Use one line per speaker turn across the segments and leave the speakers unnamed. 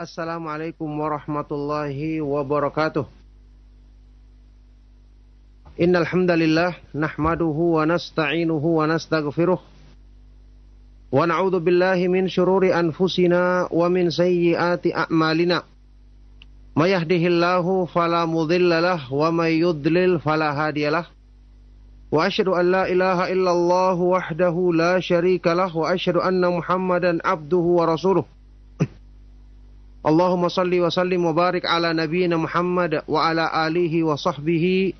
Assalamualaikum warahmatullahi wabarakatuh. Innal hamdalillah nahmaduhu wa nasta'inuhu wa nastaghfiruh wa na'udzu billahi min shururi anfusina wa min sayyiati a'malina. May yahdihillahu fala mudhillalah wa may yudlil fala hadiyalah. Wa asyhadu an la ilaha illallah wahdahu la syarika lah wa asyhadu anna Muhammadan abduhu wa rasuluh. Allahumma salli wa sallim wa barik ala nabiyyina Muhammad wa ala alihi wa sahbihi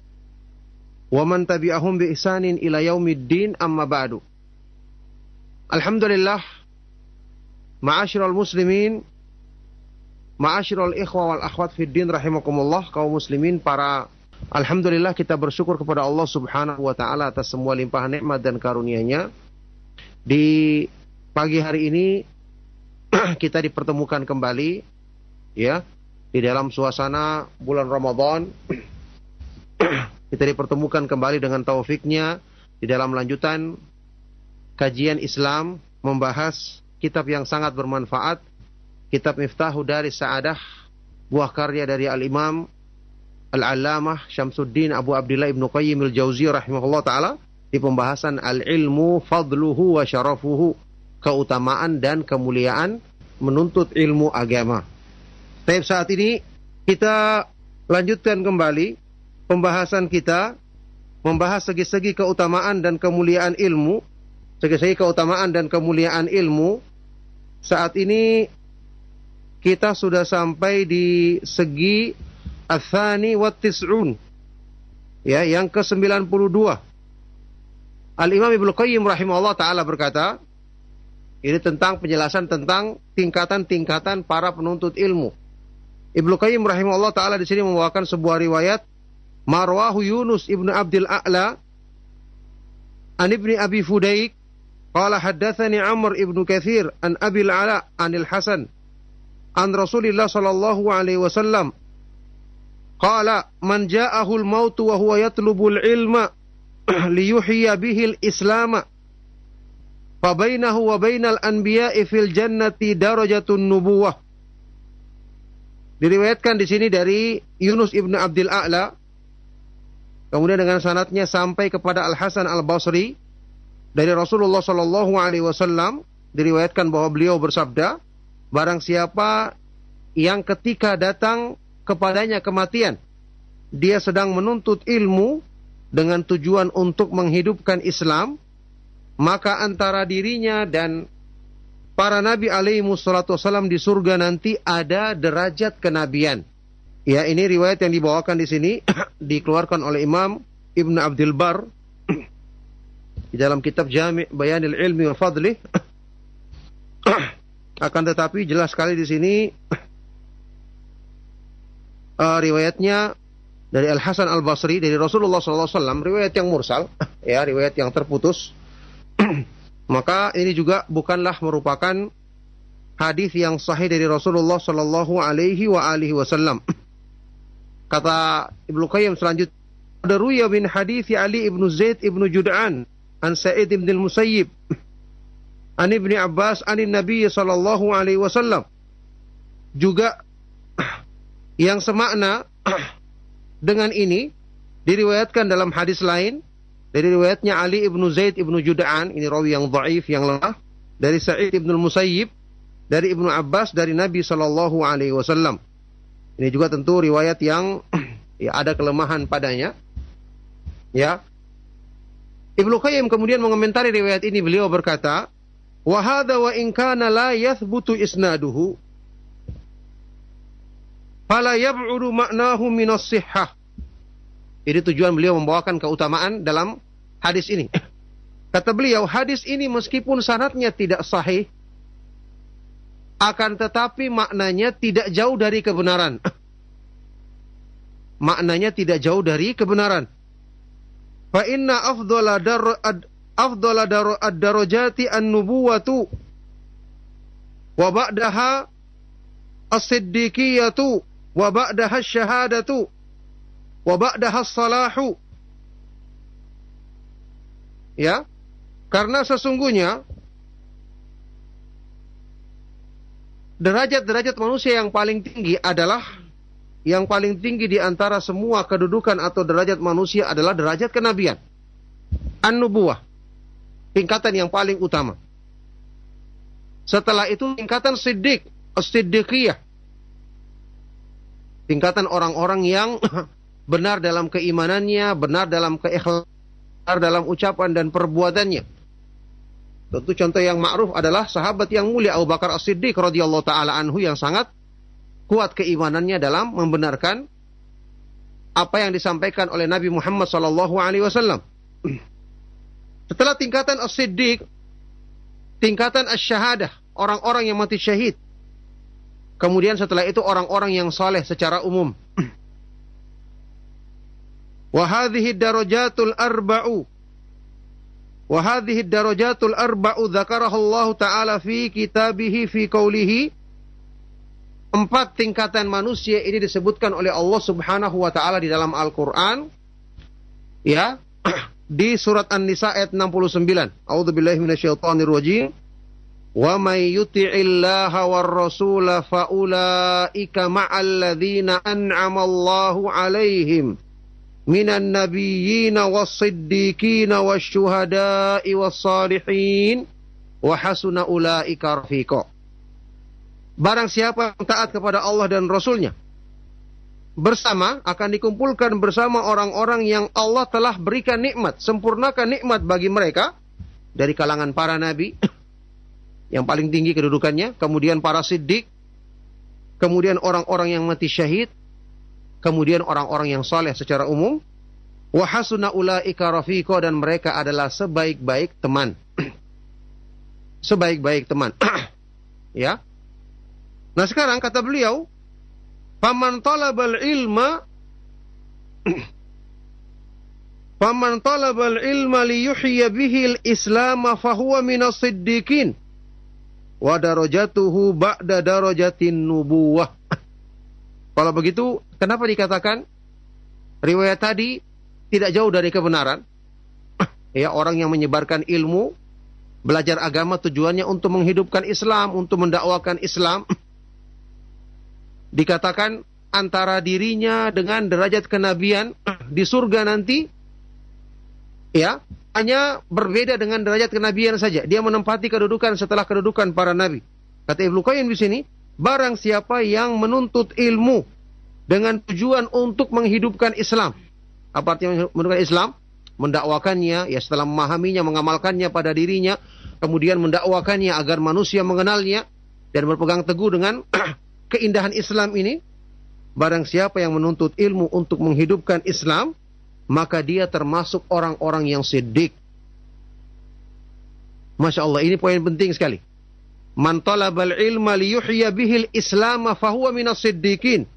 wa man tabi'ahum bi ihsanin ila yaumiddin amma ba'du. Alhamdulillah ma'asyiral muslimin ma'asyiral ikhwa wal akhwat fid din rahimakumullah kaum muslimin para Alhamdulillah kita bersyukur kepada Allah Subhanahu wa taala atas semua limpahan nikmat dan karunia-Nya. Di pagi hari ini kita dipertemukan kembali ya di dalam suasana bulan Ramadan. Kita dipertemukan kembali dengan taufiknya di dalam lanjutan kajian Islam membahas kitab yang sangat bermanfaat kitab Miftahu dari Sa'adah buah karya dari Al-Imam Al-Allamah Syamsuddin Abu Abdullah Ibnu Qayyim Al-Jauzi rahimahullah taala di pembahasan al-ilmu fadluhu wa syarafuhu keutamaan dan kemuliaan menuntut ilmu agama. Tapi saat ini kita lanjutkan kembali pembahasan kita membahas segi-segi keutamaan dan kemuliaan ilmu, segi-segi keutamaan dan kemuliaan ilmu. Saat ini kita sudah sampai di segi Athani wa Tis'un. Ya, yang ke-92. Al-Imam Ibnu Qayyim rahimahullah taala berkata, ini tentang penjelasan tentang tingkatan-tingkatan para penuntut ilmu. Ibnu Qayyim rahimahullah taala di sini membawakan sebuah riwayat. Marwahu Yunus ibnu Abdul A'la an ibni Abi Fudaik. Qala haddatsani Amr ibnu Katsir an Abi Ala anil Hasan an Rasulillah sallallahu alaihi wasallam. Qala man ja'ahu al-maut wa huwa yatlubu al-ilma liyuhyiya bihi al-islama Fabainahu wa bainal anbiya'i fil jannati darajatun nubuwah. Diriwayatkan di sini dari Yunus ibnu Abdul A'la. Kemudian dengan sanatnya sampai kepada Al Hasan Al Basri dari Rasulullah Shallallahu Alaihi Wasallam diriwayatkan bahwa beliau bersabda, barang siapa yang ketika datang kepadanya kematian, dia sedang menuntut ilmu dengan tujuan untuk menghidupkan Islam, maka antara dirinya dan para nabi alaihi wassalatu wassalam di surga nanti ada derajat kenabian. Ya, ini riwayat yang dibawakan di sini dikeluarkan oleh Imam Ibn Abdul Bar di dalam kitab Jami' Bayanil Ilmi wa Fadlih. Akan tetapi jelas sekali di sini uh, riwayatnya dari Al Hasan Al Basri dari Rasulullah SAW riwayat yang mursal ya riwayat yang terputus maka ini juga bukanlah merupakan hadis yang sahih dari Rasulullah Shallallahu Alaihi wa alihi Wasallam. Kata Ibnu Qayyim selanjutnya, ada ruya bin hadis Ali ibnu Zaid ibnu Jud'an an Sa'id ibn al-Musayyib an Ibni Abbas an Nabi sallallahu alaihi wasallam juga yang semakna dengan ini diriwayatkan dalam hadis lain dari riwayatnya Ali ibnu Zaid ibnu Juda'an, ini rawi yang dhaif, yang lemah. Dari Sa'id ibnu Musayyib, dari Ibnu Abbas, dari Nabi Shallallahu Alaihi Wasallam. Ini juga tentu riwayat yang ya ada kelemahan padanya. Ya. Ibnu Qayyim kemudian mengomentari riwayat ini beliau berkata, "Wa hadza wa in kana la yathbutu isnaduhu fala yab'udu ma'nahu min as-sihhah." Ini tujuan beliau membawakan keutamaan dalam hadis ini. Kata beliau, hadis ini meskipun sanatnya tidak sahih, akan tetapi maknanya tidak jauh dari kebenaran. maknanya tidak jauh dari kebenaran. Fa inna afdhala afdhala dar ad-darajati an-nubuwatu wa ba'daha as-siddiqiyatu wa ba'daha asy-syahadatu wa ba'daha salahu. Ya. Karena sesungguhnya derajat-derajat manusia yang paling tinggi adalah yang paling tinggi di antara semua kedudukan atau derajat manusia adalah derajat kenabian. An-nubuwah. Tingkatan yang paling utama. Setelah itu tingkatan siddiq, as-siddiqiyah. Tingkatan orang-orang yang benar dalam keimanannya, benar dalam keikhlasan, dalam ucapan dan perbuatannya. Tentu contoh yang ma'ruf adalah sahabat yang mulia Abu Bakar As-Siddiq radhiyallahu taala anhu yang sangat kuat keimanannya dalam membenarkan apa yang disampaikan oleh Nabi Muhammad sallallahu alaihi wasallam. Setelah tingkatan as-siddiq, tingkatan as-syahadah, orang-orang yang mati syahid. Kemudian setelah itu orang-orang yang saleh secara umum. Wa hadhihi darajatul arba'u Wa hadhihi darajatul arba'u dzakaraha Allah taala fi kitabihi fi qoulihi empat tingkatan manusia ini disebutkan oleh Allah Subhanahu wa taala di dalam Al-Qur'an ya di surat An-Nisa ayat 69. A'udzubillahi minasyaitonir rajim. Wa may yuti'illaha war rasula faulaika ma'al ladzina an'ama Allahu 'alaihim nabiyyin was-siddiqin wasyuhada'i was-salihin wa hasuna ulaika rafiqa. Barang siapa yang taat kepada Allah dan Rasulnya, bersama akan dikumpulkan bersama orang-orang yang Allah telah berikan nikmat, sempurnakan nikmat bagi mereka dari kalangan para nabi yang paling tinggi kedudukannya, kemudian para siddiq, kemudian orang-orang yang mati syahid, kemudian orang-orang yang soleh secara umum, wahasuna ulaika rafiqo dan mereka adalah sebaik-baik teman. sebaik-baik teman. ya. Nah sekarang kata beliau, Paman talabal ilma Paman talabal ilma liyuhya bihil islam fahuwa minas siddiqin wa darajatuhu ba'da darajatin nubuwah. Kalau begitu, kenapa dikatakan riwayat tadi tidak jauh dari kebenaran? ya, orang yang menyebarkan ilmu, belajar agama tujuannya untuk menghidupkan Islam, untuk mendakwakan Islam dikatakan antara dirinya dengan derajat kenabian di surga nanti ya hanya berbeda dengan derajat kenabian saja. Dia menempati kedudukan setelah kedudukan para nabi. Kata Ibnu Qayyim di sini, barang siapa yang menuntut ilmu dengan tujuan untuk menghidupkan Islam. Apa artinya menghidupkan Islam? Mendakwakannya, ya setelah memahaminya, mengamalkannya pada dirinya, kemudian mendakwakannya agar manusia mengenalnya dan berpegang teguh dengan keindahan Islam ini, barang siapa yang menuntut ilmu untuk menghidupkan Islam, maka dia termasuk orang-orang yang siddiq. Masya Allah, ini poin penting sekali. Man talabal ilma liyuhya bihil islam fahuwa minas siddiqin.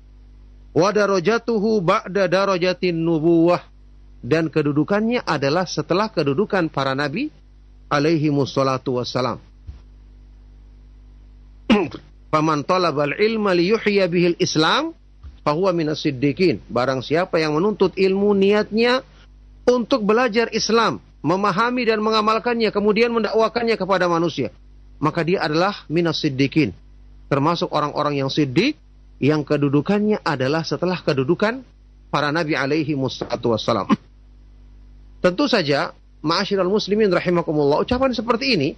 Wa darajatuhu ba'da darajatin nubuwah. Dan kedudukannya adalah setelah kedudukan para nabi alaihi musallatu wassalam. Faman talabal ilma liyuhya bihil Islam fahuwa minas siddiqin. Barang siapa yang menuntut ilmu niatnya untuk belajar Islam, memahami dan mengamalkannya, kemudian mendakwakannya kepada manusia. Maka dia adalah minas siddiqin. Termasuk orang-orang yang siddiq yang kedudukannya adalah setelah kedudukan para nabi alaihi musallatu wassalam. Tentu saja, ma'asyiral muslimin rahimakumullah, ucapan seperti ini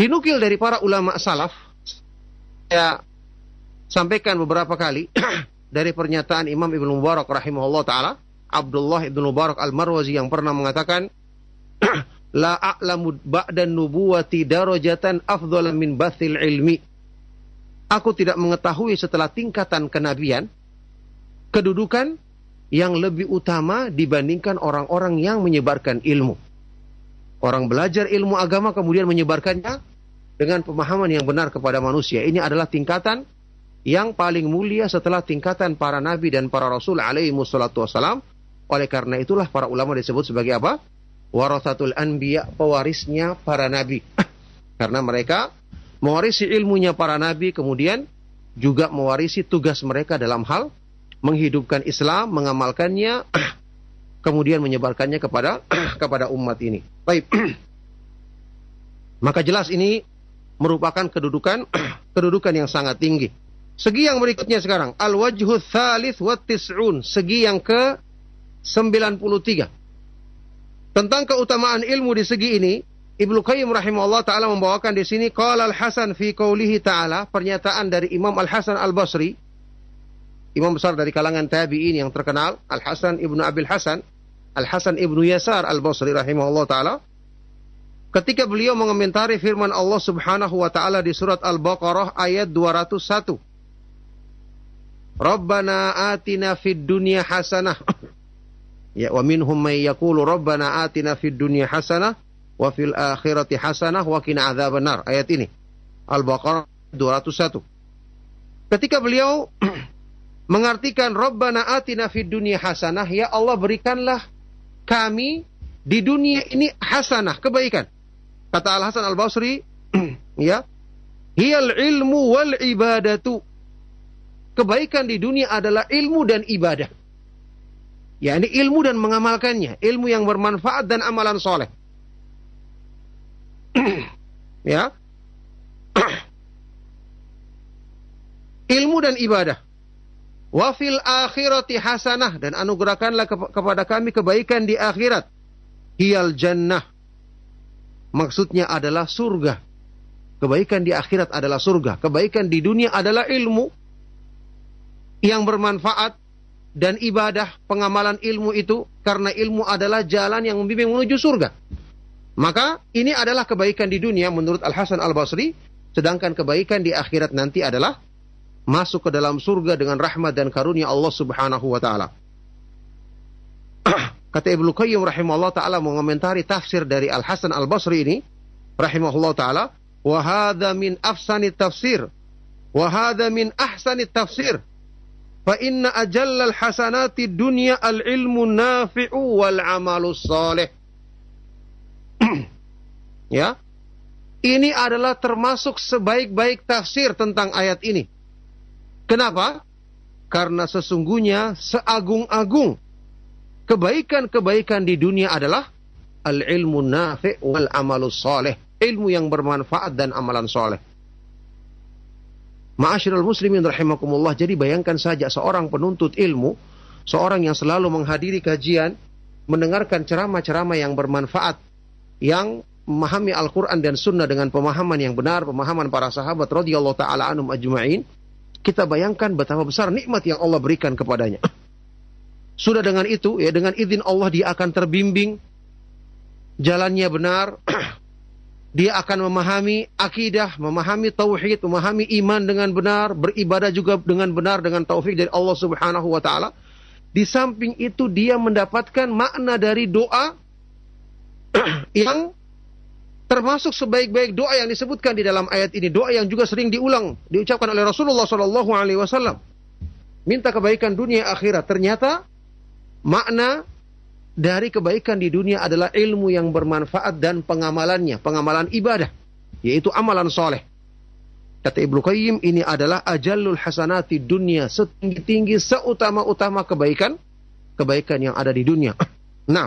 dinukil dari para ulama salaf saya sampaikan beberapa kali dari pernyataan Imam Ibnu Mubarak rahimahullah taala, Abdullah Ibnu Mubarak Al-Marwazi yang pernah mengatakan la a'lamu ba'da nubuwati darajatan afdhal min bathil ilmi. Aku tidak mengetahui setelah tingkatan kenabian kedudukan yang lebih utama dibandingkan orang-orang yang menyebarkan ilmu. Orang belajar ilmu agama kemudian menyebarkannya dengan pemahaman yang benar kepada manusia. Ini adalah tingkatan yang paling mulia setelah tingkatan para nabi dan para rasul alaihi wassalam. Oleh karena itulah para ulama disebut sebagai apa? Warathatul anbiya, pewarisnya para nabi. karena mereka mewarisi ilmunya para nabi, kemudian juga mewarisi tugas mereka dalam hal menghidupkan Islam, mengamalkannya, kemudian menyebarkannya kepada kepada umat ini. Baik. Maka jelas ini merupakan kedudukan kedudukan yang sangat tinggi. Segi yang berikutnya sekarang, al-wajhu thalith wa tis'un, segi yang ke 93. Tentang keutamaan ilmu di segi ini, Ibnu Qayyim rahimahullah taala membawakan di sini qala al-Hasan fi qoulihi taala, pernyataan dari Imam Al-Hasan Al-Basri, imam besar dari kalangan tabi'in yang terkenal, Al-Hasan Ibnu Abil Hasan, Al-Hasan Ibnu Yasar Al-Basri rahimahullah taala, ketika beliau mengomentari firman Allah Subhanahu wa taala di surat Al-Baqarah ayat 201. Rabbana atina fid dunya hasanah. Ya wa minhum may yaqulu Rabbana atina fid dunya hasanah wa fil akhirati hasanah wa qina adzabannar. Ayat ini. Al-Baqarah 201. Ketika beliau mengartikan Rabbana atina fid dunya hasanah, ya Allah berikanlah kami di dunia ini hasanah, kebaikan. Kata Al Hasan Al Basri, ya, hiyal ilmu wal ibadatu kebaikan di dunia adalah ilmu dan ibadah. Ya, ini ilmu dan mengamalkannya, ilmu yang bermanfaat dan amalan soleh. ya, ilmu dan ibadah. Wafil akhirati hasanah dan anugerahkanlah kepada kami kebaikan di akhirat. Hiyal jannah. Maksudnya adalah surga. Kebaikan di akhirat adalah surga. Kebaikan di dunia adalah ilmu yang bermanfaat dan ibadah pengamalan ilmu itu karena ilmu adalah jalan yang membimbing menuju surga. Maka ini adalah kebaikan di dunia menurut Al Hasan Al Basri, sedangkan kebaikan di akhirat nanti adalah masuk ke dalam surga dengan rahmat dan karunia Allah Subhanahu wa taala. Kata Ibnu Qayyim rahimahullah taala mengomentari tafsir dari Al Hasan Al Basri ini rahimahullah taala, "Wa min afsani tafsir wa min ahsani tafsir." Fa inna ajallal hasanati dunya al ilmu nafi'u wal amalus salih. ya. Ini adalah termasuk sebaik-baik tafsir tentang ayat ini. Kenapa? Karena sesungguhnya seagung-agung kebaikan-kebaikan di dunia adalah al-ilmu nafi' wal amalus salih. Ilmu yang bermanfaat dan amalan soleh. Ma'asyiral muslimin rahimakumullah. Jadi bayangkan saja seorang penuntut ilmu, seorang yang selalu menghadiri kajian, mendengarkan ceramah-ceramah yang bermanfaat, yang memahami Al-Quran dan Sunnah dengan pemahaman yang benar, pemahaman para sahabat radhiyallahu taala anum ajma'in, kita bayangkan betapa besar nikmat yang Allah berikan kepadanya. Sudah dengan itu, ya dengan izin Allah dia akan terbimbing, jalannya benar, dia akan memahami akidah, memahami tauhid, memahami iman dengan benar, beribadah juga dengan benar dengan taufik dari Allah Subhanahu wa taala. Di samping itu dia mendapatkan makna dari doa yang termasuk sebaik-baik doa yang disebutkan di dalam ayat ini, doa yang juga sering diulang diucapkan oleh Rasulullah Shallallahu alaihi wasallam. Minta kebaikan dunia akhirat. Ternyata makna dari kebaikan di dunia adalah ilmu yang bermanfaat dan pengamalannya, pengamalan ibadah, yaitu amalan soleh. Kata Ibnu Qayyim, ini adalah ajallul hasanati dunia, setinggi-tinggi, seutama-utama kebaikan, kebaikan yang ada di dunia. Nah,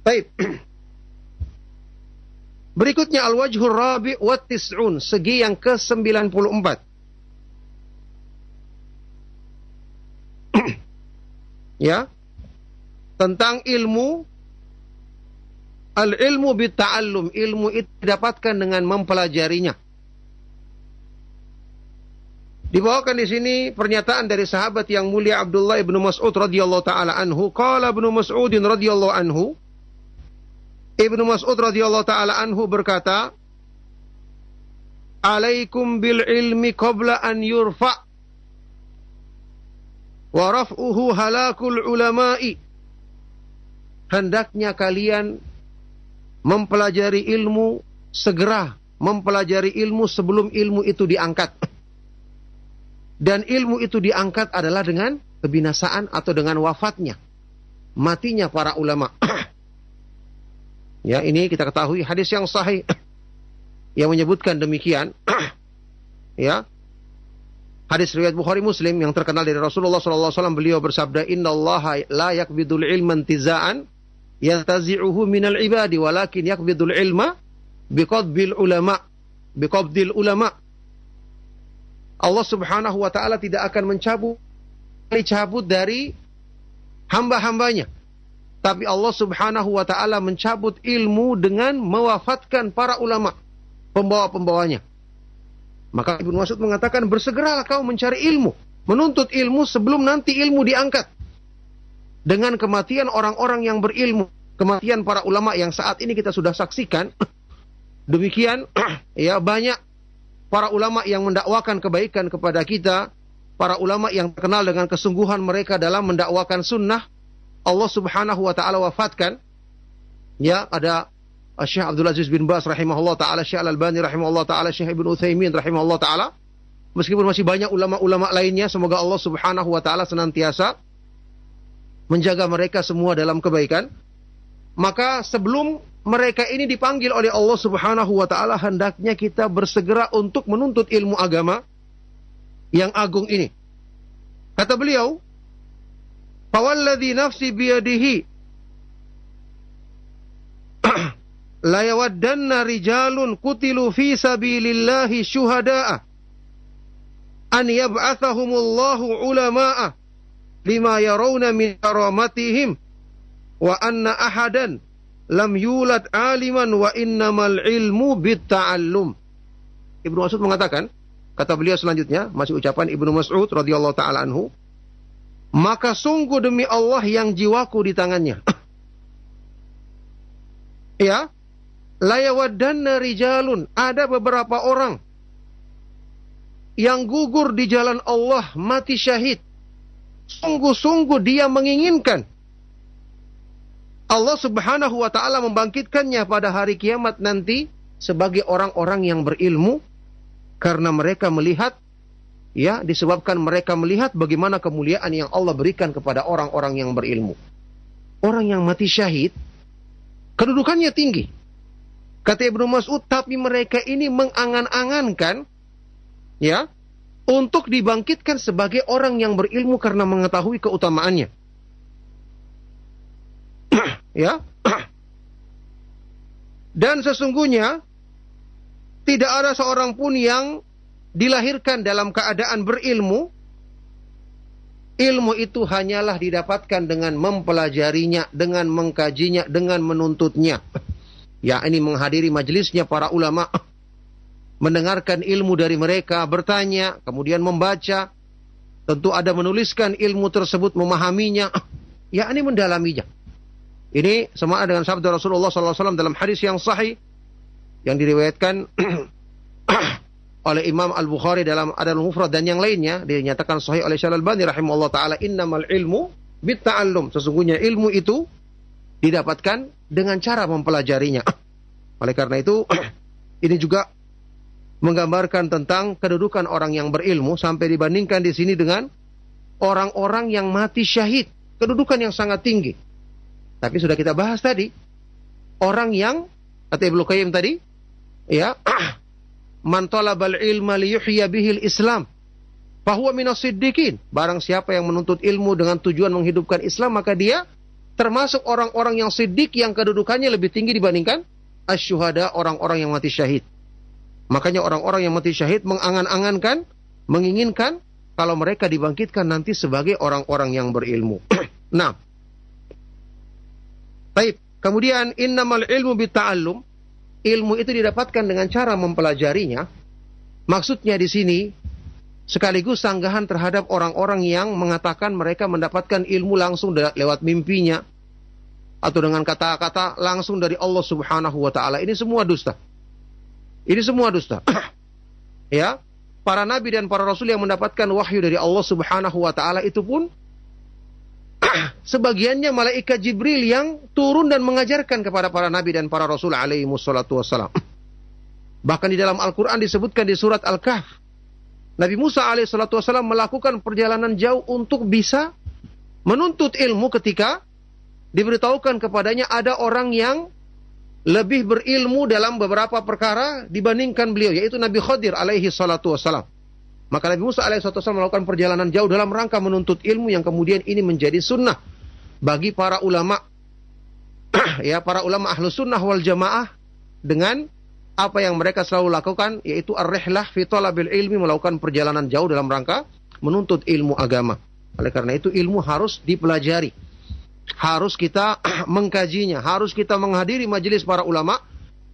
baik. Berikutnya al-wajhur rabi wa tis'un, segi yang ke-94. ya, tentang ilmu al-ilmu bita'allum, ilmu itu didapatkan dengan mempelajarinya. Dibawakan di sini pernyataan dari sahabat yang mulia Abdullah ibnu Mas'ud radhiyallahu taala anhu, qala ibnu Mas'udin radhiyallahu anhu, Ibnu Mas'ud radhiyallahu taala anhu berkata, "Alaikum bil ilmi qabla an yurfa' wa raf'uhu halakul ulama'i." Hendaknya kalian mempelajari ilmu segera mempelajari ilmu sebelum ilmu itu diangkat. Dan ilmu itu diangkat adalah dengan kebinasaan atau dengan wafatnya. Matinya para ulama. ya, ini kita ketahui hadis yang sahih yang menyebutkan demikian. ya. Hadis riwayat Bukhari Muslim yang terkenal dari Rasulullah SAW beliau bersabda, Inna Allah la yakbidul ilman tizaan yantazi'uhu minal ibadi walakin yakbidul ilma biqadbil ulama biqabdil ulama. Allah Subhanahu wa taala tidak akan mencabut cabut dari hamba-hambanya. Tapi Allah Subhanahu wa taala mencabut ilmu dengan mewafatkan para ulama, pembawa-pembawanya. Maka Ibnu Mas'ud mengatakan, "Bersegeralah kau mencari ilmu, menuntut ilmu sebelum nanti ilmu diangkat." Dengan kematian orang-orang yang berilmu, kematian para ulama yang saat ini kita sudah saksikan, demikian ya banyak para ulama yang mendakwakan kebaikan kepada kita, para ulama yang terkenal dengan kesungguhan mereka dalam mendakwakan sunnah, Allah Subhanahu wa taala wafatkan ya ada Syekh Abdul Aziz bin Bas rahimahullah taala, Syekh Al-Albani rahimahullah taala, Syekh Ibnu Utsaimin rahimahullah taala. Meskipun masih banyak ulama-ulama lainnya, semoga Allah Subhanahu wa taala senantiasa menjaga mereka semua dalam kebaikan. Maka sebelum mereka ini dipanggil oleh Allah Subhanahu wa taala, hendaknya kita bersegera untuk menuntut ilmu agama yang agung ini. Kata beliau, Fawalladhi nafsi biyadihi la yawaddanna rijalun kutilu fi sabilillahi syuhada'a an yab'athahumullahu ulama'a lima yarawna min karamatihim wa anna ahadan lam yulad aliman wa innamal ilmu bitta'allum. Ibnu Mas'ud mengatakan, kata beliau selanjutnya, masih ucapan Ibnu Mas'ud radhiyallahu taala anhu, maka sungguh demi Allah yang jiwaku di tangannya. ya, layawadanna rijalun, ada beberapa orang yang gugur di jalan Allah mati syahid. Sungguh-sungguh dia menginginkan Allah Subhanahu wa taala membangkitkannya pada hari kiamat nanti sebagai orang-orang yang berilmu karena mereka melihat ya disebabkan mereka melihat bagaimana kemuliaan yang Allah berikan kepada orang-orang yang berilmu. Orang yang mati syahid kedudukannya tinggi. Kata Ibnu Mas'ud, tapi mereka ini mengangan-angankan ya untuk dibangkitkan sebagai orang yang berilmu karena mengetahui keutamaannya. ya. Dan sesungguhnya tidak ada seorang pun yang dilahirkan dalam keadaan berilmu, ilmu itu hanyalah didapatkan dengan mempelajarinya, dengan mengkajinya, dengan menuntutnya. Ya, ini menghadiri majelisnya para ulama, mendengarkan ilmu dari mereka, bertanya, kemudian membaca, tentu ada menuliskan ilmu tersebut, memahaminya, ya ini mendalaminya. Ini sama dengan sabda Rasulullah SAW dalam hadis yang sahih yang diriwayatkan oleh Imam Al-Bukhari dalam Adal Mufrad dan yang lainnya dinyatakan sahih oleh Syalal Bani rahimahullah taala innamal ilmu bitta'allum. Sesungguhnya ilmu itu didapatkan dengan cara mempelajarinya. Oleh karena itu ini juga menggambarkan tentang kedudukan orang yang berilmu sampai dibandingkan di sini dengan orang-orang yang mati syahid kedudukan yang sangat tinggi tapi sudah kita bahas tadi orang yang kata Ibnu Qayyim tadi ya man talabal ilma liyuhya bihil Islam fahuwa minas siddiqin. Barang siapa yang menuntut ilmu dengan tujuan menghidupkan Islam maka dia termasuk orang-orang yang siddiq yang kedudukannya lebih tinggi dibandingkan asyuhada orang-orang yang mati syahid. Makanya orang-orang yang mati syahid mengangan-angankan, menginginkan kalau mereka dibangkitkan nanti sebagai orang-orang yang berilmu. nah, baik. Kemudian innamal ilmu bita'allum ilmu itu didapatkan dengan cara mempelajarinya. Maksudnya di sini sekaligus sanggahan terhadap orang-orang yang mengatakan mereka mendapatkan ilmu langsung lewat mimpinya atau dengan kata-kata langsung dari Allah Subhanahu wa taala. Ini semua dusta. Ini semua dusta. ya, para nabi dan para rasul yang mendapatkan wahyu dari Allah Subhanahu wa taala itu pun sebagiannya malaikat Jibril yang turun dan mengajarkan kepada para nabi dan para rasul alaihi wassalatu wassalam. Bahkan di dalam Al-Quran disebutkan di surat Al-Kahf. Nabi Musa alaihi salatu wassalam melakukan perjalanan jauh untuk bisa menuntut ilmu ketika diberitahukan kepadanya ada orang yang lebih berilmu dalam beberapa perkara dibandingkan beliau yaitu Nabi Khadir alaihi salatu wassalam. Maka Nabi Musa alaihissalam melakukan perjalanan jauh dalam rangka menuntut ilmu yang kemudian ini menjadi sunnah bagi para ulama ya para ulama ahlu sunnah wal jamaah dengan apa yang mereka selalu lakukan yaitu ar-rihlah fi talabil ilmi melakukan perjalanan jauh dalam rangka menuntut ilmu agama. Oleh karena itu ilmu harus dipelajari. Harus kita mengkajinya, harus kita menghadiri majelis para ulama,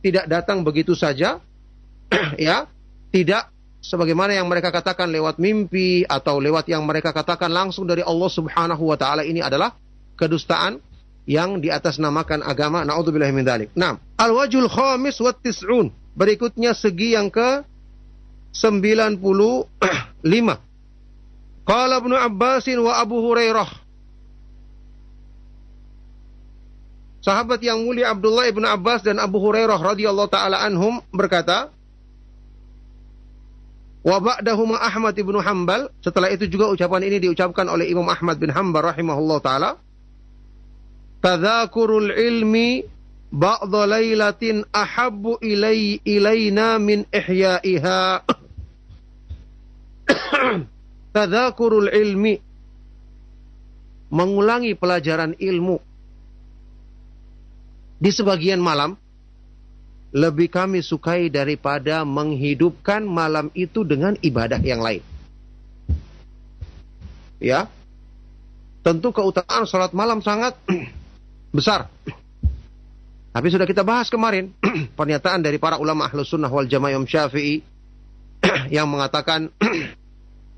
tidak datang begitu saja ya, tidak sebagaimana yang mereka katakan lewat mimpi atau lewat yang mereka katakan langsung dari Allah Subhanahu wa taala ini adalah kedustaan yang di atas namakan agama. Min. Nah, al-wajhul khamis wa tis'un. Berikutnya segi yang ke 95. Qala Ibnu Abbasin wa Abu Hurairah. Sahabat yang mulia Abdullah ibnu Abbas dan Abu Hurairah radhiyallahu taala anhum berkata, Wa ba'dahuma Ahmad ibnu Hambal. Setelah itu juga ucapan ini diucapkan oleh Imam Ahmad bin Hambal rahimahullah taala tadzakurul ilmi ba'dha lailatin ahabbu ilai ilaina min ihya'iha tadzakurul ilmi mengulangi pelajaran ilmu di sebagian malam lebih kami sukai daripada menghidupkan malam itu dengan ibadah yang lain. Ya. Tentu keutamaan salat malam sangat besar. Tapi sudah kita bahas kemarin pernyataan dari para ulama ahlus sunnah wal jamaah Syafi'i yang mengatakan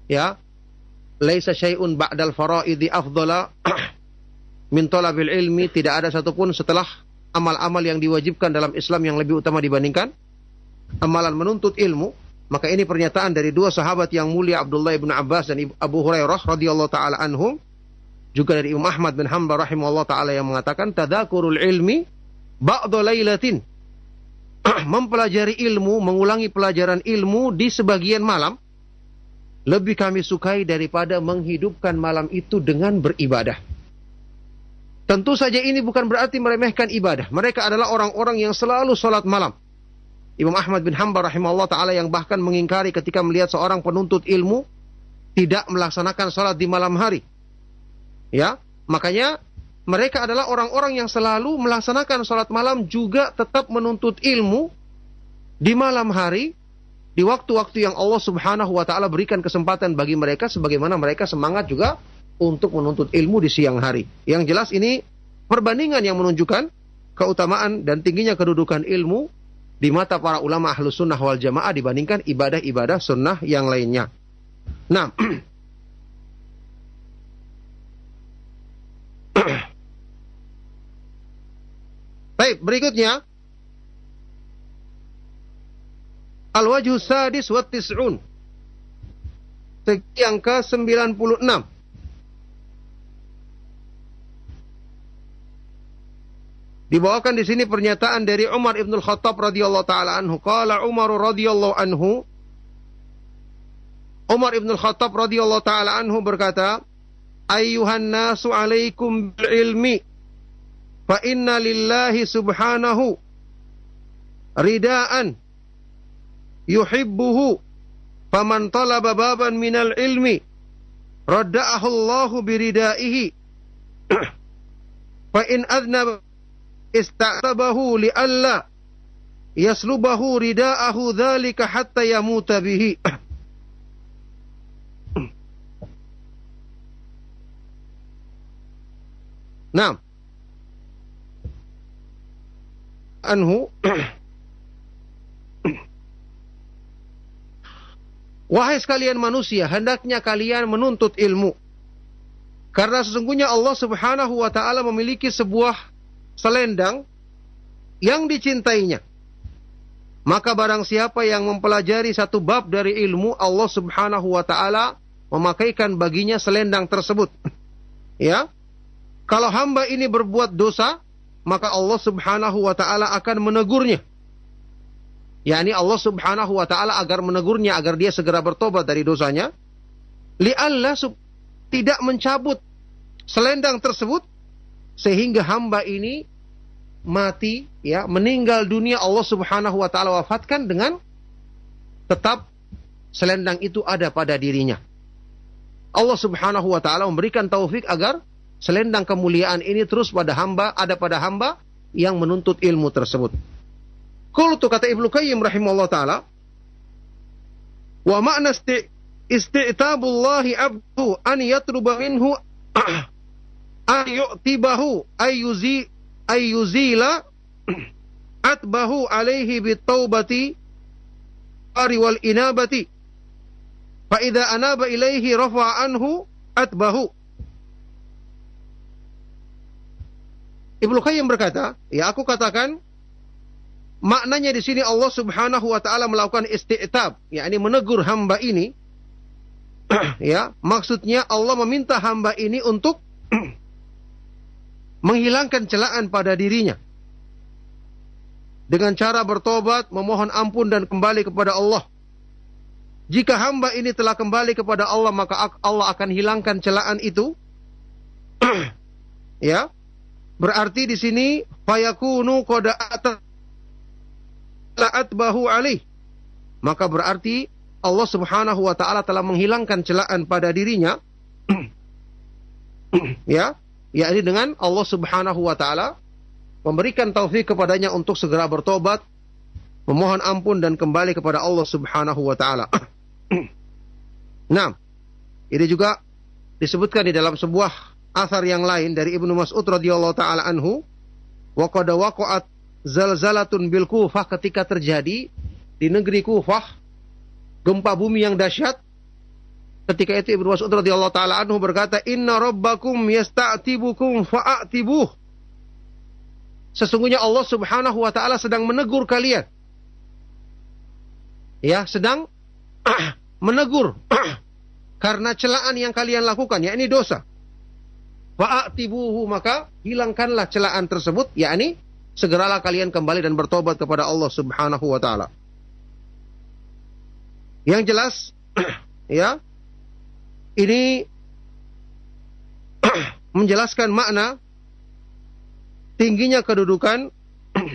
ya laisa syai'un ba'dal faraidi afdala min talabil ilmi tidak ada satupun setelah amal-amal yang diwajibkan dalam Islam yang lebih utama dibandingkan amalan menuntut ilmu maka ini pernyataan dari dua sahabat yang mulia Abdullah ibn Abbas dan Abu Hurairah radhiyallahu taala anhum juga dari Imam Ahmad bin Hanbal rahimahullah taala yang mengatakan tadzakurul ilmi ba'da lailatin. Mempelajari ilmu, mengulangi pelajaran ilmu di sebagian malam lebih kami sukai daripada menghidupkan malam itu dengan beribadah. Tentu saja ini bukan berarti meremehkan ibadah. Mereka adalah orang-orang yang selalu sholat malam. Imam Ahmad bin Hanbal rahimahullah ta'ala yang bahkan mengingkari ketika melihat seorang penuntut ilmu tidak melaksanakan sholat di malam hari. Ya, makanya mereka adalah orang-orang yang selalu melaksanakan sholat malam juga tetap menuntut ilmu di malam hari di waktu-waktu yang Allah Subhanahu wa taala berikan kesempatan bagi mereka sebagaimana mereka semangat juga untuk menuntut ilmu di siang hari. Yang jelas ini perbandingan yang menunjukkan keutamaan dan tingginya kedudukan ilmu di mata para ulama ahlus sunnah wal jamaah dibandingkan ibadah-ibadah sunnah yang lainnya. Nah, Baik, berikutnya Al-wajhu sadis wa tis'un. Yang ke-96. Dibawakan di sini pernyataan dari Umar Ibn Khattab radhiyallahu taala anhu. Qala Umar radhiyallahu anhu Umar Ibn Khattab radhiyallahu taala anhu berkata, "Ayyuhan nasu 'alaikum bil ilmi fa inna lillahi subhanahu ridaan yuhibbuhu faman talaba baban minal ilmi radda'ahu Allahu biridaihi fa in adnaba ista'tabahu li alla yaslubahu ridaahu dhalika hatta yamuta bihi. Anhu. Wahai sekalian manusia, hendaknya kalian menuntut ilmu. Karena sesungguhnya Allah Subhanahu wa taala memiliki sebuah selendang yang dicintainya. Maka barang siapa yang mempelajari satu bab dari ilmu, Allah Subhanahu wa taala memakaikan baginya selendang tersebut. ya. Kalau hamba ini berbuat dosa, maka Allah Subhanahu wa taala akan menegurnya. yakni Allah Subhanahu wa taala agar menegurnya agar dia segera bertobat dari dosanya. Li Allah tidak mencabut selendang tersebut sehingga hamba ini mati ya meninggal dunia Allah Subhanahu wa taala wafatkan dengan tetap selendang itu ada pada dirinya. Allah Subhanahu wa taala memberikan taufik agar selendang kemuliaan ini terus pada hamba, ada pada hamba yang menuntut ilmu tersebut. Qultu kata Ibnu Qayyim rahimahullah taala wa isti isti'tabullahi abdu an yatruba minhu an yu'tibahu ayyuzi ayyuzila atbahu alaihi bitaubati ari wal inabati fa idza anaba ilaihi rafa'a anhu atbahu Ibnu Qayyim berkata, ya aku katakan maknanya di sini Allah Subhanahu wa taala melakukan isti'tab, yakni menegur hamba ini. ya, maksudnya Allah meminta hamba ini untuk menghilangkan celaan pada dirinya. Dengan cara bertobat, memohon ampun dan kembali kepada Allah. Jika hamba ini telah kembali kepada Allah, maka Allah akan hilangkan celaan itu. ya. Berarti di sini fayakunu qad atbahu alih. Maka berarti Allah Subhanahu wa taala telah menghilangkan celaan pada dirinya. ya, yakni dengan Allah Subhanahu wa taala memberikan taufik kepadanya untuk segera bertobat, memohon ampun dan kembali kepada Allah Subhanahu wa taala. nah, ini juga disebutkan di dalam sebuah asar yang lain dari Ibnu Mas'ud radhiyallahu taala anhu, wa waqa'at zalzalatun bil Kufah ketika terjadi di negeri Kufah gempa bumi yang dahsyat ketika itu Ibnu Mas'ud radhiyallahu taala anhu berkata inna rabbakum yasta'tibukum fa'atibuh. Sesungguhnya Allah Subhanahu wa taala sedang menegur kalian. Ya sedang menegur karena celaan yang kalian lakukan ya ini dosa. Fa'atibuhu maka hilangkanlah celaan tersebut yakni segeralah kalian kembali dan bertobat kepada Allah Subhanahu wa taala. Yang jelas ya ini menjelaskan makna tingginya kedudukan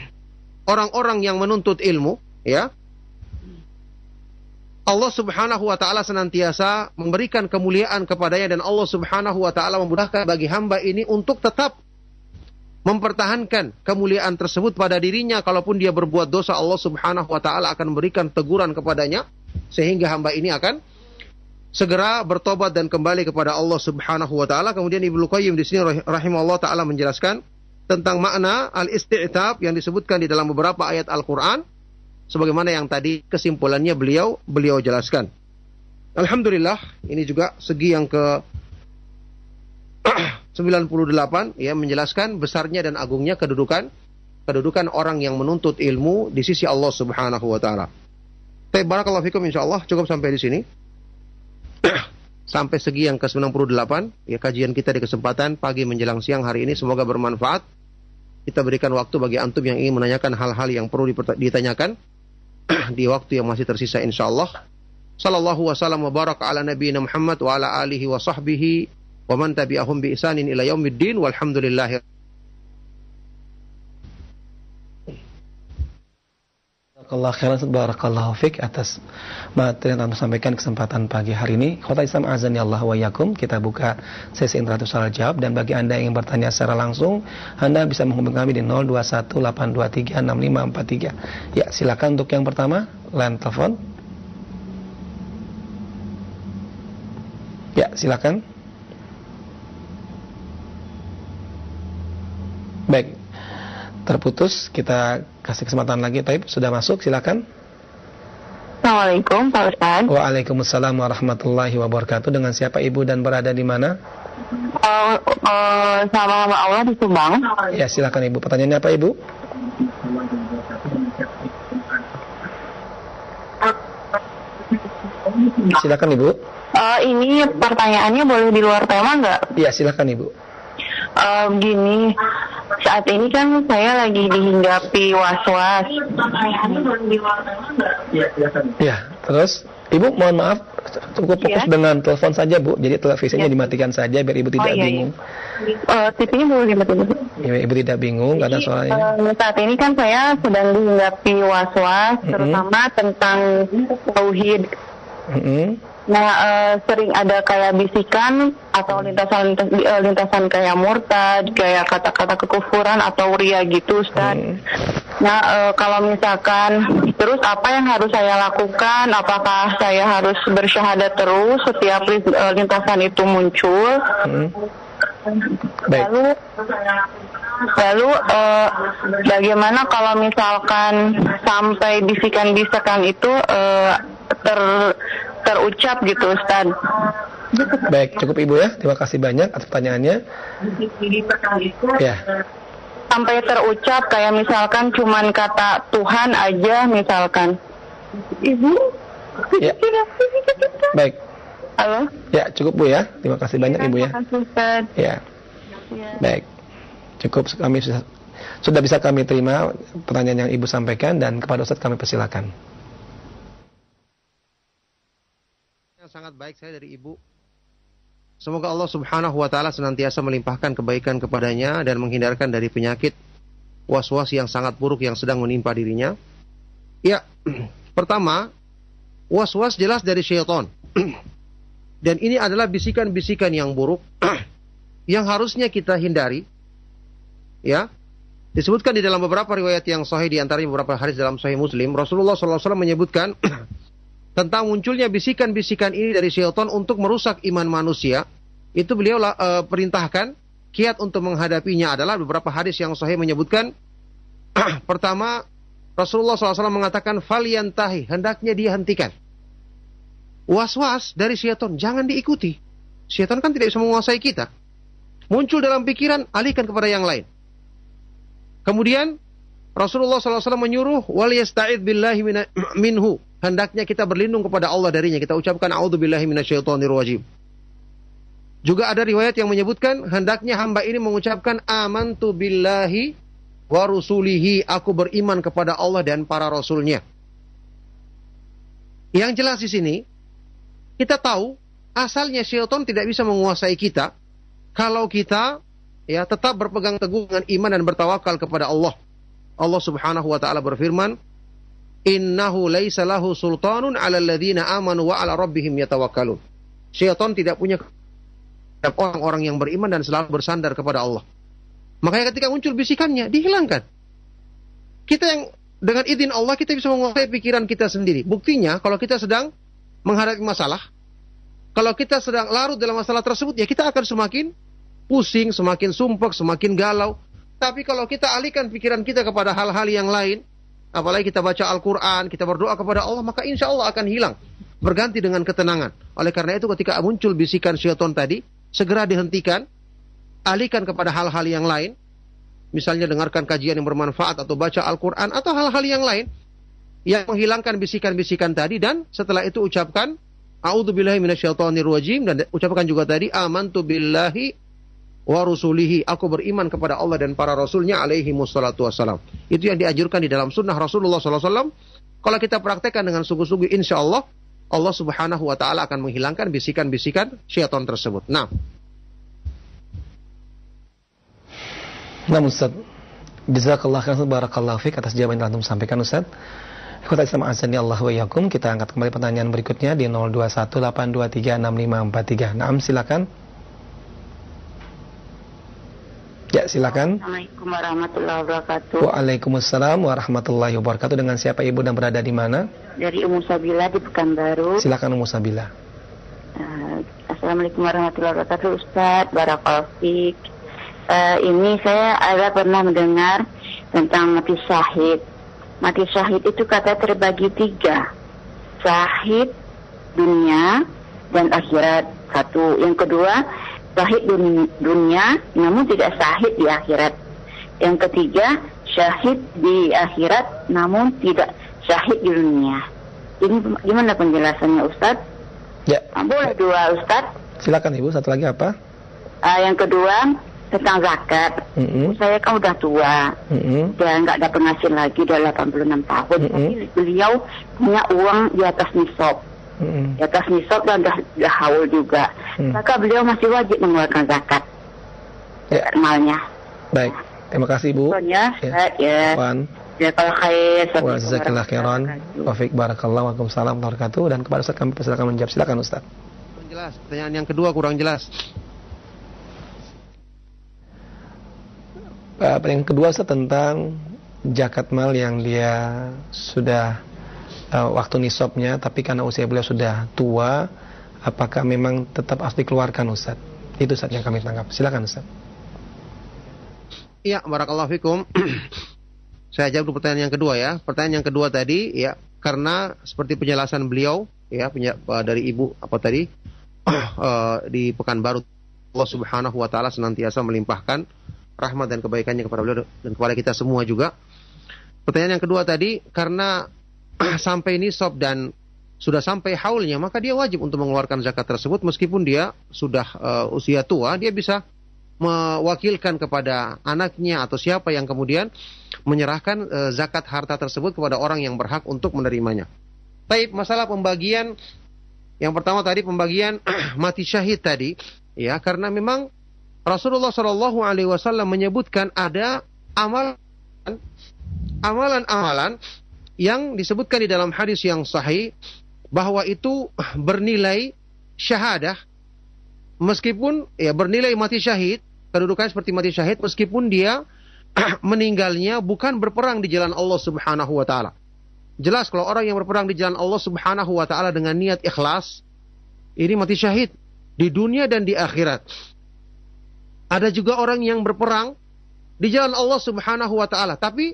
orang-orang yang menuntut ilmu ya. Allah Subhanahu wa taala senantiasa memberikan kemuliaan kepadanya dan Allah Subhanahu wa taala memudahkan bagi hamba ini untuk tetap mempertahankan kemuliaan tersebut pada dirinya. Kalaupun dia berbuat dosa Allah Subhanahu wa taala akan memberikan teguran kepadanya sehingga hamba ini akan segera bertobat dan kembali kepada Allah Subhanahu wa taala. Kemudian Ibnu Qayyim di sini rahimahullah taala menjelaskan tentang makna al-isti'tab yang disebutkan di dalam beberapa ayat Al-Qur'an sebagaimana yang tadi kesimpulannya beliau beliau jelaskan. Alhamdulillah ini juga segi yang ke 98 ya menjelaskan besarnya dan agungnya kedudukan kedudukan orang yang menuntut ilmu di sisi Allah Subhanahu wa taala. Baik barakallahu fikum insyaallah cukup sampai di sini. sampai segi yang ke-98 ya kajian kita di kesempatan pagi menjelang siang hari ini semoga bermanfaat. Kita berikan waktu bagi antum yang ingin menanyakan hal-hal yang perlu ditanyakan di waktu yang masih tersisa insyaallah. Sallallahu wasallam wa baraka ala nabiyina Muhammad wa ala alihi wa sahbihi wa man tabi'ahum bi isanin ila yaumiddin walhamdulillahi
Barakallah khairan barakallahu fik atas materi yang kami sampaikan kesempatan pagi hari ini. Kota Islam azan ya Allah wa yakum. Kita buka sesi interaktif soal jawab dan bagi Anda yang ingin bertanya secara langsung, Anda bisa menghubungi kami di 0218236543. Ya, silakan untuk yang pertama, line telepon. Ya, silakan. Baik, terputus. Kita kasih kesempatan lagi. Taib sudah masuk, silakan.
Assalamualaikum Pak Ustaz.
Waalaikumsalam warahmatullahi wabarakatuh. Dengan siapa ibu dan berada di mana?
Uh, uh, sama Allah di Subang.
Ya silakan ibu. Pertanyaannya apa ibu? Silakan ibu.
Uh, ini pertanyaannya boleh di luar tema nggak?
Iya silakan ibu.
Uh, gini, saat ini kan saya lagi dihinggapi was-was.
Ya, terus Ibu mohon maaf cukup fokus ya? dengan telepon saja Bu. Jadi televisinya ya. dimatikan saja biar Ibu tidak oh, iya, bingung.
Uh, TV-nya boleh dimatikan.
Ya, Ibu tidak bingung karena soalnya.
Uh, saat ini kan saya sedang dihinggapi was-was mm -hmm. terutama tentang tauhid. Mm -hmm Nah, uh, sering ada kayak bisikan atau lintasan uh, lintasan kayak murtad, kayak kata-kata kekufuran atau ria gitu, Ustaz. Hmm. Nah, e, kalau misalkan terus apa yang harus saya lakukan? Apakah saya harus bersyahadat terus setiap lintasan itu muncul? Hmm. Baik. Lalu Lalu e, bagaimana kalau misalkan sampai bisikan-bisikan itu e, ter terucap gitu Ustaz?
Baik, cukup Ibu ya. Terima kasih banyak atas pertanyaannya.
Ya. Sampai terucap kayak misalkan cuman kata Tuhan aja misalkan. Ibu?
Ya. Baik.
Halo?
Ya, cukup Bu ya. Terima kasih banyak ya, Ibu ya. Ya. ya. Baik. Cukup kami sudah, sudah bisa kami terima pertanyaan yang Ibu sampaikan dan kepada Ustaz kami persilakan.
Yang sangat baik saya dari Ibu Semoga Allah Subhanahu wa taala senantiasa melimpahkan kebaikan kepadanya dan menghindarkan dari penyakit was-was yang sangat buruk yang sedang menimpa dirinya. Ya, pertama, was-was jelas dari syaitan. dan ini adalah bisikan-bisikan yang buruk yang harusnya kita hindari. Ya. Disebutkan di dalam beberapa riwayat yang sahih di antaranya beberapa hadis dalam sahih Muslim, Rasulullah SAW menyebutkan tentang munculnya bisikan-bisikan ini dari syaitan untuk merusak iman manusia, itu beliau uh, perintahkan kiat untuk menghadapinya adalah beberapa hadis yang sahih menyebutkan pertama Rasulullah SAW mengatakan faliantahi hendaknya dia hentikan. Was-was dari syaitan jangan diikuti. Syaitan kan tidak bisa menguasai kita. Muncul dalam pikiran alihkan kepada yang lain. Kemudian Rasulullah SAW menyuruh wal yasta'id billahi minhu hendaknya kita berlindung kepada Allah darinya. Kita ucapkan a'udzubillahi minasyaitonir rajim. Juga ada riwayat yang menyebutkan hendaknya hamba ini mengucapkan amantu billahi wa rusulihi. Aku beriman kepada Allah dan para rasulnya. Yang jelas di sini kita tahu asalnya syaitan tidak bisa menguasai kita kalau kita ya tetap berpegang teguh dengan iman dan bertawakal kepada Allah. Allah Subhanahu wa taala berfirman, innahu laisa lahu sultanun 'ala alladziina amanu wa 'ala rabbihim yatawakkalun. Syaitan tidak punya orang-orang yang beriman dan selalu bersandar kepada Allah. Makanya ketika muncul bisikannya, dihilangkan. Kita yang dengan izin Allah kita bisa menguasai pikiran kita sendiri. Buktinya kalau kita sedang menghadapi masalah, kalau kita sedang larut dalam masalah tersebut, ya kita akan semakin pusing, semakin sumpek, semakin galau. Tapi kalau kita alihkan pikiran kita kepada hal-hal yang lain, apalagi kita baca Al-Quran, kita berdoa kepada Allah, maka insya Allah akan hilang. Berganti dengan ketenangan. Oleh karena itu ketika muncul bisikan syaitan tadi, segera dihentikan, alihkan kepada hal-hal yang lain, misalnya dengarkan kajian yang bermanfaat atau baca Al-Quran atau hal-hal yang lain, yang menghilangkan bisikan-bisikan tadi dan setelah itu ucapkan A'udzubillahi minasyaitonirrajim dan ucapkan juga tadi amantu billahi wa rusulihi aku beriman kepada Allah dan para rasulnya alaihi wassalatu wassalam itu yang diajurkan di dalam sunnah Rasulullah SAW kalau kita praktekkan dengan sungguh-sungguh insya Allah Allah subhanahu wa ta'ala akan menghilangkan bisikan-bisikan syaitan tersebut nah
Nah Ustaz Jazakallah khairan barakallahu fiqh atas jawaban yang antum sampaikan Ustaz Ikhwata Islam azani Allah wa yakum. Kita angkat kembali pertanyaan berikutnya di 0218236543. Naam silakan. Ya, silakan.
Assalamualaikum warahmatullahi wabarakatuh.
Waalaikumsalam warahmatullahi wabarakatuh. Dengan siapa Ibu dan berada di mana?
Dari Ummu Sabila di Pekanbaru.
Silakan Ummu Sabila.
Uh, Assalamualaikum warahmatullahi wabarakatuh Ustaz Barakallahu uh, Ini saya ada pernah mendengar tentang mati syahid Mati syahid itu kata terbagi tiga Syahid dunia dan akhirat Satu Yang kedua syahid dunia namun tidak syahid di akhirat. Yang ketiga, syahid di akhirat namun tidak syahid di dunia. Ini gimana penjelasannya Ustaz?
Ya.
Ah, boleh dua Ustaz?
Silakan Ibu, satu lagi apa?
Uh, yang kedua tentang zakat. Mm -hmm. Saya kan udah tua mm -hmm. dan nggak ada penghasilan lagi udah 86 tahun. Mm -hmm. Tapi beliau punya uang di atas nisab hmm. di atas nisab dan dah, dah haul juga. Hmm. Maka beliau masih wajib mengeluarkan zakat.
Ya.
Normalnya.
Baik. Terima kasih Bu.
Ya, ya. ya.
Wan.
Ya kalau khair.
Wa jazakallah khairan. Wafiq barakallah Waalaikumsalam wabarakatuh dan kepada Ustaz kami persilakan menjawab. Silakan Ustaz.
Kurang jelas. Pertanyaan yang kedua kurang jelas.
Uh, yang kedua Ustaz tentang zakat mal yang dia sudah uh, waktu nisabnya tapi karena usia beliau sudah tua apakah memang tetap harus dikeluarkan Ustaz? Itu Ustaz yang kami tangkap. Silakan Ustaz.
Iya, barakallahu fikum. Saya jawab pertanyaan yang kedua ya. Pertanyaan yang kedua tadi ya karena seperti penjelasan beliau ya uh, dari ibu apa tadi uh, di Pekanbaru Allah Subhanahu wa taala senantiasa melimpahkan rahmat dan kebaikannya kepada beliau dan kepada kita semua juga. Pertanyaan yang kedua tadi karena sampai nisab dan sudah sampai haulnya, maka dia wajib untuk mengeluarkan zakat tersebut. Meskipun dia sudah uh, usia tua, dia bisa mewakilkan kepada anaknya atau siapa yang kemudian menyerahkan uh, zakat harta tersebut kepada orang yang berhak untuk menerimanya. Baik, masalah pembagian. Yang pertama tadi pembagian mati syahid tadi, ya karena memang Rasulullah Shallallahu Alaihi Wasallam menyebutkan ada amal amalan-amalan yang disebutkan di dalam hadis yang sahih bahwa itu bernilai syahadah meskipun ya bernilai mati syahid kedudukannya seperti mati syahid meskipun dia meninggalnya bukan berperang di jalan Allah Subhanahu wa taala. Jelas kalau orang yang berperang di jalan Allah Subhanahu wa taala dengan niat ikhlas ini mati syahid di dunia dan di akhirat. Ada juga orang yang berperang di jalan Allah Subhanahu wa taala tapi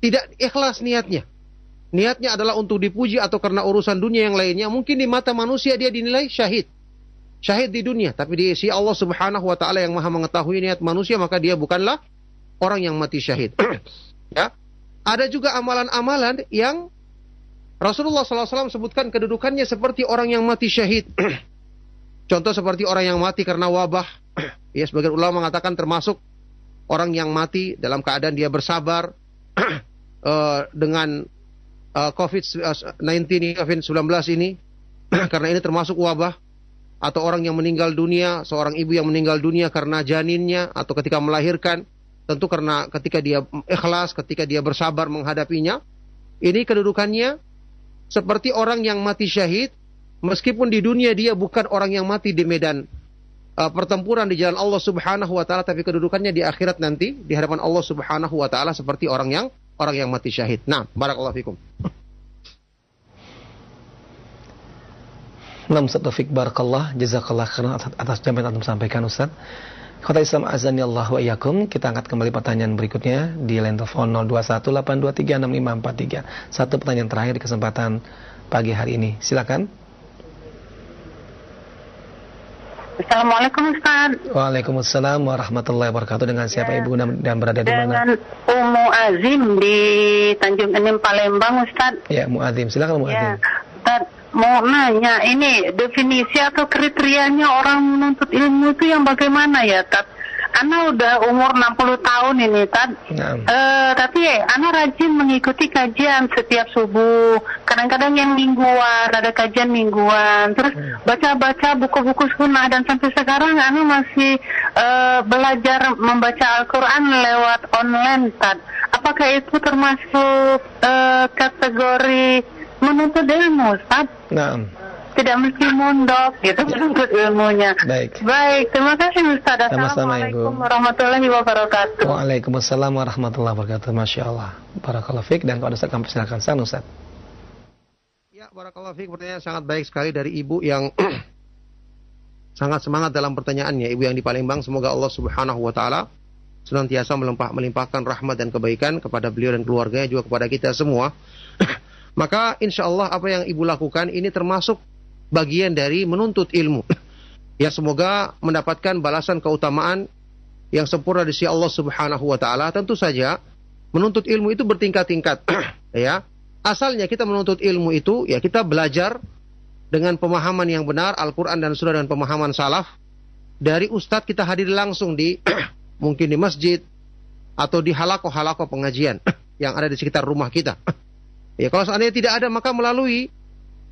tidak ikhlas niatnya niatnya adalah untuk dipuji atau karena urusan dunia yang lainnya, mungkin di mata manusia dia dinilai syahid. Syahid di dunia, tapi di sisi Allah Subhanahu wa taala yang Maha mengetahui niat manusia, maka dia bukanlah orang yang mati syahid. ya. Ada juga amalan-amalan yang Rasulullah SAW sebutkan kedudukannya seperti orang yang mati syahid. Contoh seperti orang yang mati karena wabah. ya, sebagian ulama mengatakan termasuk orang yang mati dalam keadaan dia bersabar uh, dengan uh, COVID-19 ini, COVID-19 ini, karena ini termasuk wabah, atau orang yang meninggal dunia, seorang ibu yang meninggal dunia karena janinnya, atau ketika melahirkan, tentu karena ketika dia ikhlas, ketika dia bersabar menghadapinya, ini kedudukannya seperti orang yang mati syahid, meskipun di dunia dia bukan orang yang mati di medan uh, pertempuran di jalan Allah Subhanahu wa taala tapi kedudukannya di akhirat nanti di hadapan Allah Subhanahu wa taala seperti orang yang orang yang mati syahid. Nah, barakallahu fikum.
Nam Taufik Barakallah Jazakallah karena atas, atas jaminan Antum sampaikan Ustaz Kota Islam azani Allah wa iyakum Kita angkat kembali pertanyaan berikutnya Di line telepon 0218236543 Satu pertanyaan terakhir di kesempatan pagi hari ini Silakan
Assalamualaikum Ustaz.
Waalaikumsalam warahmatullahi wabarakatuh. Dengan siapa ya. Ibu dan berada di mana?
Dengan Umu Azim di Tanjung Enim Palembang Ustaz.
Ya, Mu Azim. Silakan Mu ya.
Ustaz, mau nanya ini definisi atau kriterianya orang menuntut ilmu itu yang bagaimana ya, Ustaz? Ana udah umur 60 tahun ini, Tad. Nah. Uh, tapi Ana rajin mengikuti kajian setiap subuh. Kadang-kadang yang mingguan, ada kajian mingguan. Terus hmm. baca-baca buku-buku sunnah dan sampai sekarang Ana masih uh, belajar membaca Al-Quran lewat online, Tad. Apakah itu termasuk uh, kategori menuntut ilmu, Tad?
Nah
tidak mesti mondok gitu menuntut ilmunya.
Baik.
Baik, terima kasih Ustaz.
Assalamualaikum
warahmatullahi wabarakatuh.
Waalaikumsalam warahmatullahi wabarakatuh. Masya Allah. Barakallahu fiqh dan kalau Ustaz kami silakan san Ustaz.
Ya, barakallahu fiqh pertanyaan sangat baik sekali dari ibu yang sangat semangat dalam pertanyaannya. Ibu yang di Palembang, semoga Allah Subhanahu wa taala senantiasa melimpah, melimpahkan rahmat dan kebaikan kepada beliau dan keluarganya juga kepada kita semua. Maka insya Allah apa yang ibu lakukan ini termasuk bagian dari menuntut ilmu. Ya semoga mendapatkan balasan keutamaan yang sempurna di sisi Allah Subhanahu wa taala. Tentu saja menuntut ilmu itu bertingkat-tingkat ya. Asalnya kita menuntut ilmu itu ya kita belajar dengan pemahaman yang benar Al-Qur'an dan Sunnah dan pemahaman salaf dari ustadz kita hadir langsung di mungkin di masjid atau di halako-halako pengajian yang ada di sekitar rumah kita. Ya kalau seandainya tidak ada maka melalui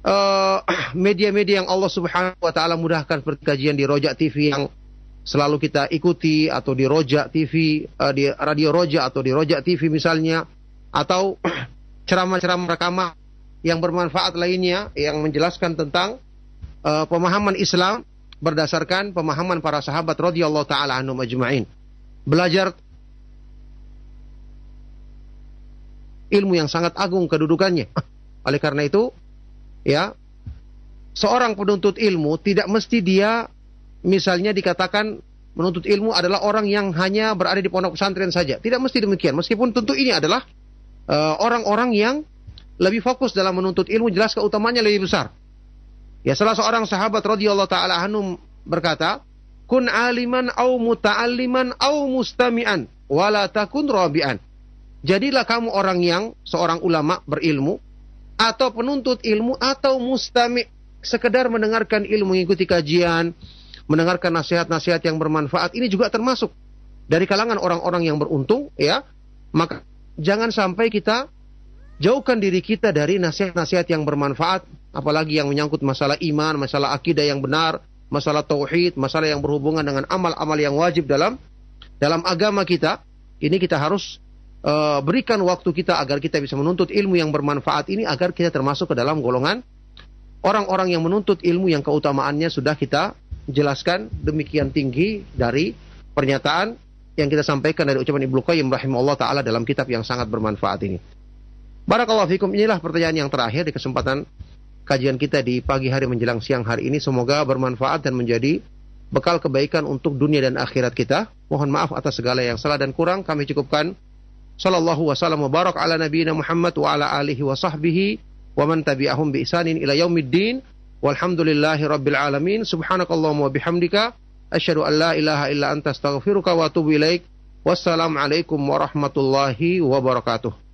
media-media uh, yang Allah Subhanahu wa taala mudahkan seperti di Rojak TV yang selalu kita ikuti atau di Rojak TV uh, eh, di Radio Rojak atau di Rojak TV misalnya atau ceramah-ceramah rekaman yang bermanfaat lainnya yang menjelaskan tentang uh, pemahaman Islam berdasarkan pemahaman para sahabat radhiyallahu taala anhum ajma'in. Belajar ilmu yang sangat agung kedudukannya. Oleh karena itu, ya, seorang penuntut ilmu tidak mesti dia misalnya dikatakan menuntut ilmu adalah orang yang hanya berada di pondok pesantren saja. Tidak mesti demikian. Meskipun tentu ini adalah eh, orang-orang uh, yang lebih fokus dalam menuntut ilmu, jelas keutamanya lebih besar. Ya salah seorang sahabat radhiyallahu taala anhu berkata, "Kun aliman au muta'alliman au mustami'an, wala takun rabi'an." Jadilah kamu orang yang seorang ulama berilmu atau penuntut ilmu atau mustami sekedar mendengarkan ilmu mengikuti kajian mendengarkan nasihat-nasihat yang bermanfaat ini juga termasuk dari kalangan orang-orang yang beruntung ya. Maka jangan sampai kita jauhkan diri kita dari nasihat-nasihat yang bermanfaat apalagi yang menyangkut masalah iman masalah akidah yang benar masalah tauhid masalah yang berhubungan dengan amal-amal yang wajib dalam dalam agama kita. Ini kita harus uh, berikan waktu kita agar kita bisa menuntut ilmu yang bermanfaat ini agar kita termasuk ke dalam golongan orang-orang yang menuntut ilmu yang keutamaannya sudah kita jelaskan demikian tinggi dari pernyataan yang kita sampaikan dari ucapan Ibnu Qayyim rahimahullah taala dalam kitab yang sangat bermanfaat ini. Barakallahu fikum inilah pertanyaan yang terakhir di kesempatan kajian kita di pagi hari menjelang siang hari ini semoga bermanfaat dan menjadi bekal kebaikan untuk dunia dan akhirat kita. Mohon maaf atas segala yang salah dan kurang kami cukupkan. Sallallahu wasallam wa barak ala nabiyina Muhammad wa ala alihi wa sahbihi wa man tabi'ahum bi isanin ila yaumiddin. Walhamdulillahi rabbil alamin. Subhanakallahumma wa bihamdika asyhadu an la ilaha illa anta astaghfiruka wa atubu ilaik. Wassalamualaikum warahmatullahi wabarakatuh.